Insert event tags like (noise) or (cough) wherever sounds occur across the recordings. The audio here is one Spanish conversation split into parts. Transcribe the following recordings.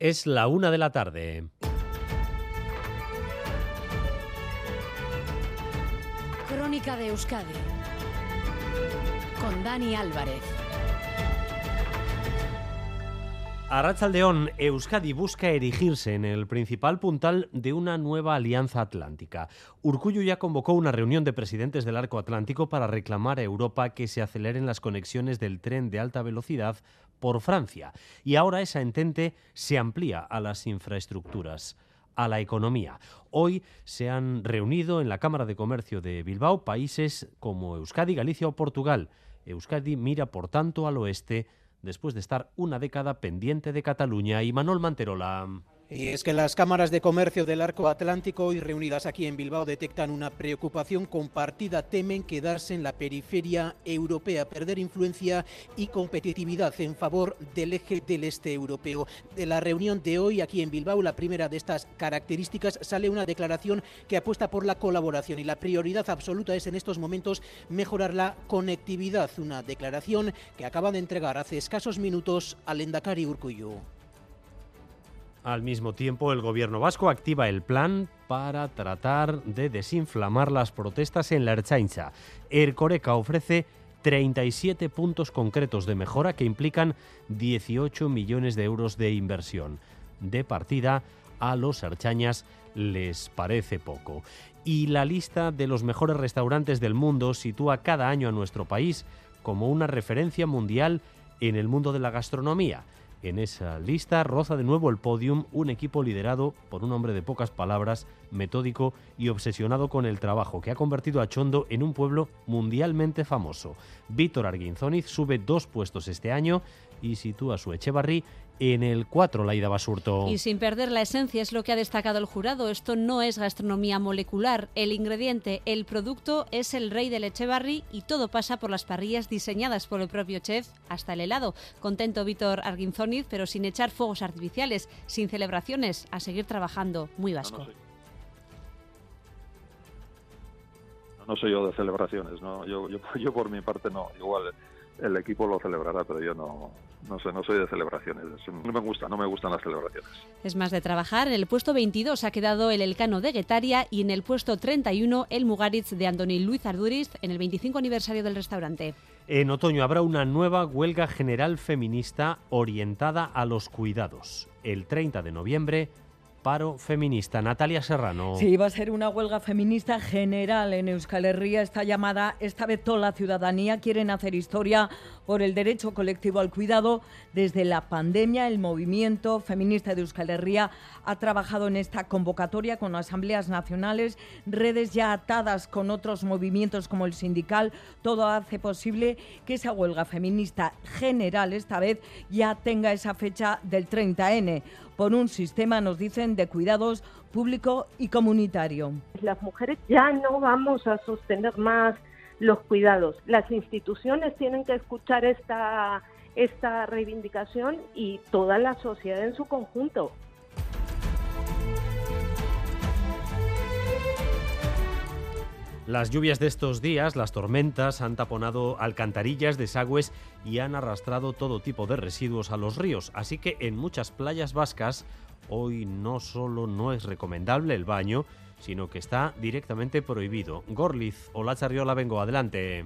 Es la una de la tarde. Crónica de Euskadi con Dani Álvarez. Arrachaldeón, Euskadi busca erigirse en el principal puntal de una nueva alianza atlántica. Urcullu ya convocó una reunión de presidentes del arco atlántico para reclamar a Europa que se aceleren las conexiones del tren de alta velocidad por Francia. Y ahora esa entente se amplía a las infraestructuras a la economía. Hoy se han reunido en la Cámara de Comercio de Bilbao países como Euskadi, Galicia o Portugal. Euskadi mira, por tanto, al oeste después de estar una década pendiente de Cataluña. Y Manuel Manterola. Y es que las cámaras de comercio del arco atlántico hoy reunidas aquí en Bilbao detectan una preocupación compartida. Temen quedarse en la periferia europea, perder influencia y competitividad en favor del eje del este europeo. De la reunión de hoy aquí en Bilbao, la primera de estas características, sale una declaración que apuesta por la colaboración y la prioridad absoluta es en estos momentos mejorar la conectividad. Una declaración que acaba de entregar hace escasos minutos al Endacari Urcuyu. Al mismo tiempo, el gobierno vasco activa el plan para tratar de desinflamar las protestas en la Erchaincha. Ercoreca ofrece 37 puntos concretos de mejora que implican 18 millones de euros de inversión. De partida, a los archañas les parece poco. Y la lista de los mejores restaurantes del mundo sitúa cada año a nuestro país como una referencia mundial en el mundo de la gastronomía. En esa lista. Roza de nuevo el podium un equipo liderado por un hombre de pocas palabras, metódico y obsesionado con el trabajo, que ha convertido a Chondo en un pueblo mundialmente famoso. Víctor Arguinzoniz sube dos puestos este año y sitúa su Echevarri en el 4 Laida Basurto. Y sin perder la esencia es lo que ha destacado el jurado. Esto no es gastronomía molecular. El ingrediente, el producto es el rey del Echevarri y todo pasa por las parrillas diseñadas por el propio chef hasta el helado. Contento Víctor Arguinzoniz, pero sin echar fuegos artificiales, sin celebraciones, a seguir trabajando muy vasco. No, no, soy. No soy yo de celebraciones, no. Yo, yo, (laughs) yo por mi parte no. Igual el equipo lo celebrará, pero yo no, no sé, no soy de celebraciones. No me gusta, no me gustan las celebraciones. Es más de trabajar. En el puesto 22 ha quedado el Elcano de Guetaria y en el puesto 31 el Mugaritz de Andoni Luis Arduriz en el 25 aniversario del restaurante. En otoño habrá una nueva huelga general feminista orientada a los cuidados. El 30 de noviembre paro feminista. Natalia Serrano. Sí, va a ser una huelga feminista general en Euskal Herria. Esta llamada, esta vez toda la ciudadanía quieren hacer historia por el derecho colectivo al cuidado. Desde la pandemia, el movimiento feminista de Euskal Herria ha trabajado en esta convocatoria con asambleas nacionales, redes ya atadas con otros movimientos como el sindical. Todo hace posible que esa huelga feminista general esta vez ya tenga esa fecha del 30N por un sistema, nos dicen, de cuidados público y comunitario. Las mujeres ya no vamos a sostener más los cuidados. Las instituciones tienen que escuchar esta, esta reivindicación y toda la sociedad en su conjunto. Las lluvias de estos días, las tormentas, han taponado alcantarillas, desagües y han arrastrado todo tipo de residuos a los ríos. Así que en muchas playas vascas hoy no solo no es recomendable el baño, sino que está directamente prohibido. Gorliz, hola Charriola, vengo, adelante.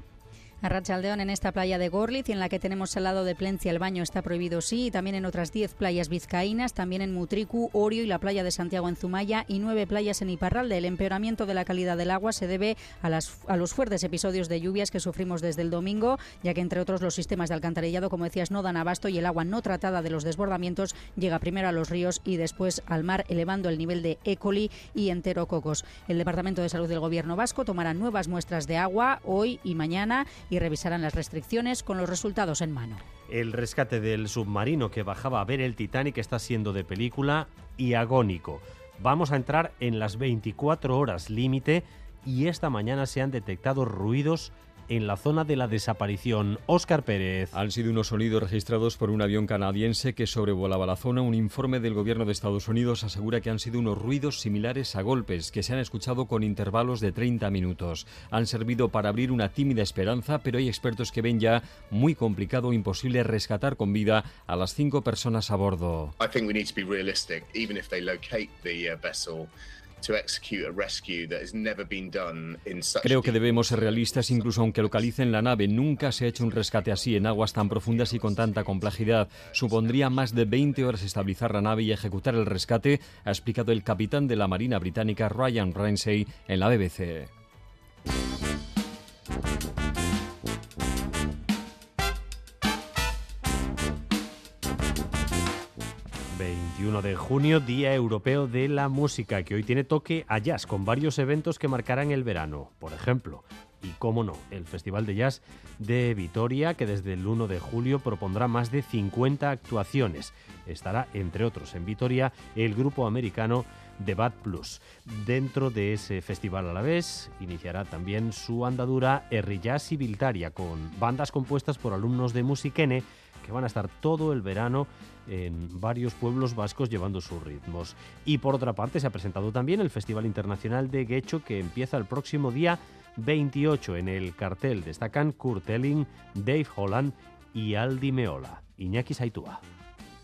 A Rachaldeón, en esta playa de Gorliz, en la que tenemos al lado de Plencia, el baño está prohibido sí, y también en otras 10 playas vizcaínas, también en Mutricu, Orio y la playa de Santiago en Zumaya y nueve playas en Iparralde. El empeoramiento de la calidad del agua se debe a, las, a los fuertes episodios de lluvias que sufrimos desde el domingo, ya que entre otros los sistemas de alcantarillado, como decías, no dan abasto y el agua no tratada de los desbordamientos llega primero a los ríos y después al mar, elevando el nivel de E. coli y enterococos. El Departamento de Salud del Gobierno Vasco tomará nuevas muestras de agua hoy y mañana y revisarán las restricciones con los resultados en mano. El rescate del submarino que bajaba a ver el Titanic está siendo de película y agónico. Vamos a entrar en las 24 horas límite y esta mañana se han detectado ruidos en la zona de la desaparición. Óscar Pérez. Han sido unos sonidos registrados por un avión canadiense que sobrevolaba la zona. Un informe del gobierno de Estados Unidos asegura que han sido unos ruidos similares a golpes que se han escuchado con intervalos de 30 minutos. Han servido para abrir una tímida esperanza, pero hay expertos que ven ya muy complicado o imposible rescatar con vida a las cinco personas a bordo. Creo que debemos ser realistas incluso aunque localicen la nave. Nunca se ha hecho un rescate así en aguas tan profundas y con tanta complejidad. Supondría más de 20 horas estabilizar la nave y ejecutar el rescate, ha explicado el capitán de la Marina Británica Ryan Ramsey en la BBC. 21 de junio, Día Europeo de la Música, que hoy tiene toque a jazz, con varios eventos que marcarán el verano. Por ejemplo, y cómo no, el Festival de Jazz de Vitoria, que desde el 1 de julio propondrá más de 50 actuaciones. Estará, entre otros, en Vitoria el grupo americano The Bad Plus. Dentro de ese festival a la vez, iniciará también su andadura Erri Jazz y con bandas compuestas por alumnos de Musiquene que van a estar todo el verano en varios pueblos vascos llevando sus ritmos. Y por otra parte se ha presentado también el Festival Internacional de Guecho que empieza el próximo día 28. En el cartel destacan Kurt Elling, Dave Holland y Aldi Meola. Iñaki Saitúa.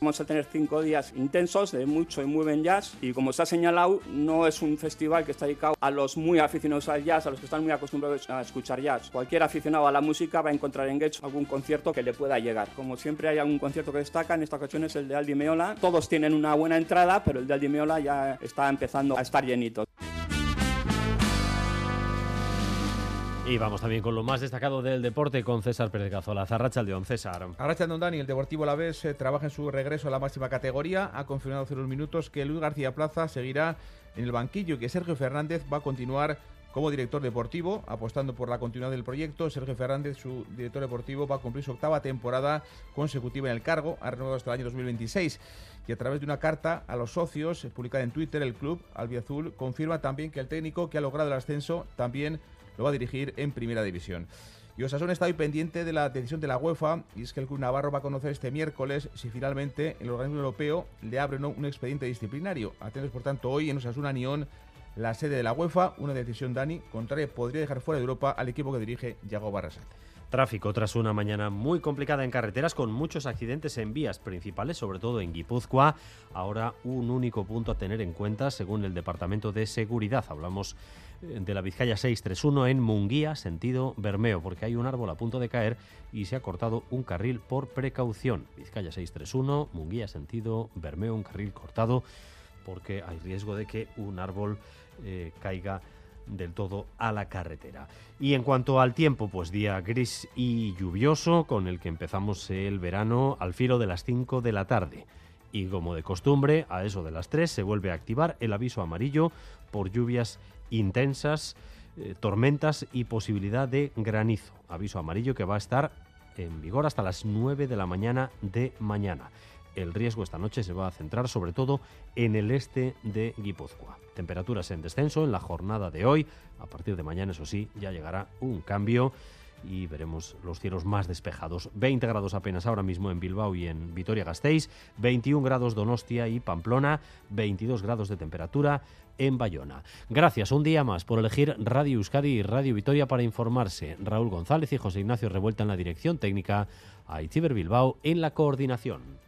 Vamos a tener cinco días intensos de mucho y muy buen jazz y como se ha señalado, no es un festival que está dedicado a los muy aficionados al jazz, a los que están muy acostumbrados a escuchar jazz. Cualquier aficionado a la música va a encontrar en Gage algún concierto que le pueda llegar. Como siempre hay algún concierto que destaca, en esta ocasión es el de Aldi Meola. Todos tienen una buena entrada, pero el de Aldi Meola ya está empezando a estar llenito. Y vamos también con lo más destacado del deporte con César Pérez Cazola. Zarracha León, César. Arracha Don Dani, el Deportivo La Vez eh, trabaja en su regreso a la máxima categoría. Ha confirmado hace unos minutos que Luis García Plaza seguirá en el banquillo y que Sergio Fernández va a continuar como director deportivo, apostando por la continuidad del proyecto. Sergio Fernández, su director deportivo, va a cumplir su octava temporada consecutiva en el cargo, ha renovado hasta el año 2026. Y a través de una carta a los socios publicada en Twitter, el club Albiazul confirma también que el técnico que ha logrado el ascenso también lo va a dirigir en Primera División. Y Osasuna está hoy pendiente de la decisión de la UEFA y es que el Club Navarro va a conocer este miércoles si finalmente el organismo europeo le abre un expediente disciplinario. Atentos, por tanto, hoy en Osasuna Nión la sede de la UEFA, una decisión Dani contraria podría dejar fuera de Europa al equipo que dirige Yago Barrasate. Tráfico tras una mañana muy complicada en carreteras con muchos accidentes en vías principales, sobre todo en Guipúzcoa. Ahora un único punto a tener en cuenta según el Departamento de Seguridad. Hablamos eh, de la Vizcaya 631 en Munguía, sentido Bermeo, porque hay un árbol a punto de caer y se ha cortado un carril por precaución. Vizcaya 631, Munguía, sentido Bermeo, un carril cortado porque hay riesgo de que un árbol eh, caiga del todo a la carretera. Y en cuanto al tiempo, pues día gris y lluvioso con el que empezamos el verano al filo de las 5 de la tarde. Y como de costumbre, a eso de las 3 se vuelve a activar el aviso amarillo por lluvias intensas, eh, tormentas y posibilidad de granizo. Aviso amarillo que va a estar en vigor hasta las 9 de la mañana de mañana. El riesgo esta noche se va a centrar sobre todo en el este de Guipúzcoa. Temperaturas en descenso en la jornada de hoy. A partir de mañana, eso sí, ya llegará un cambio y veremos los cielos más despejados. 20 grados apenas ahora mismo en Bilbao y en Vitoria-Gasteiz, 21 grados Donostia y Pamplona, 22 grados de temperatura en Bayona. Gracias un día más por elegir Radio Euskadi y Radio Vitoria para informarse. Raúl González y José Ignacio Revuelta en la dirección técnica, a Itziber Bilbao en la coordinación.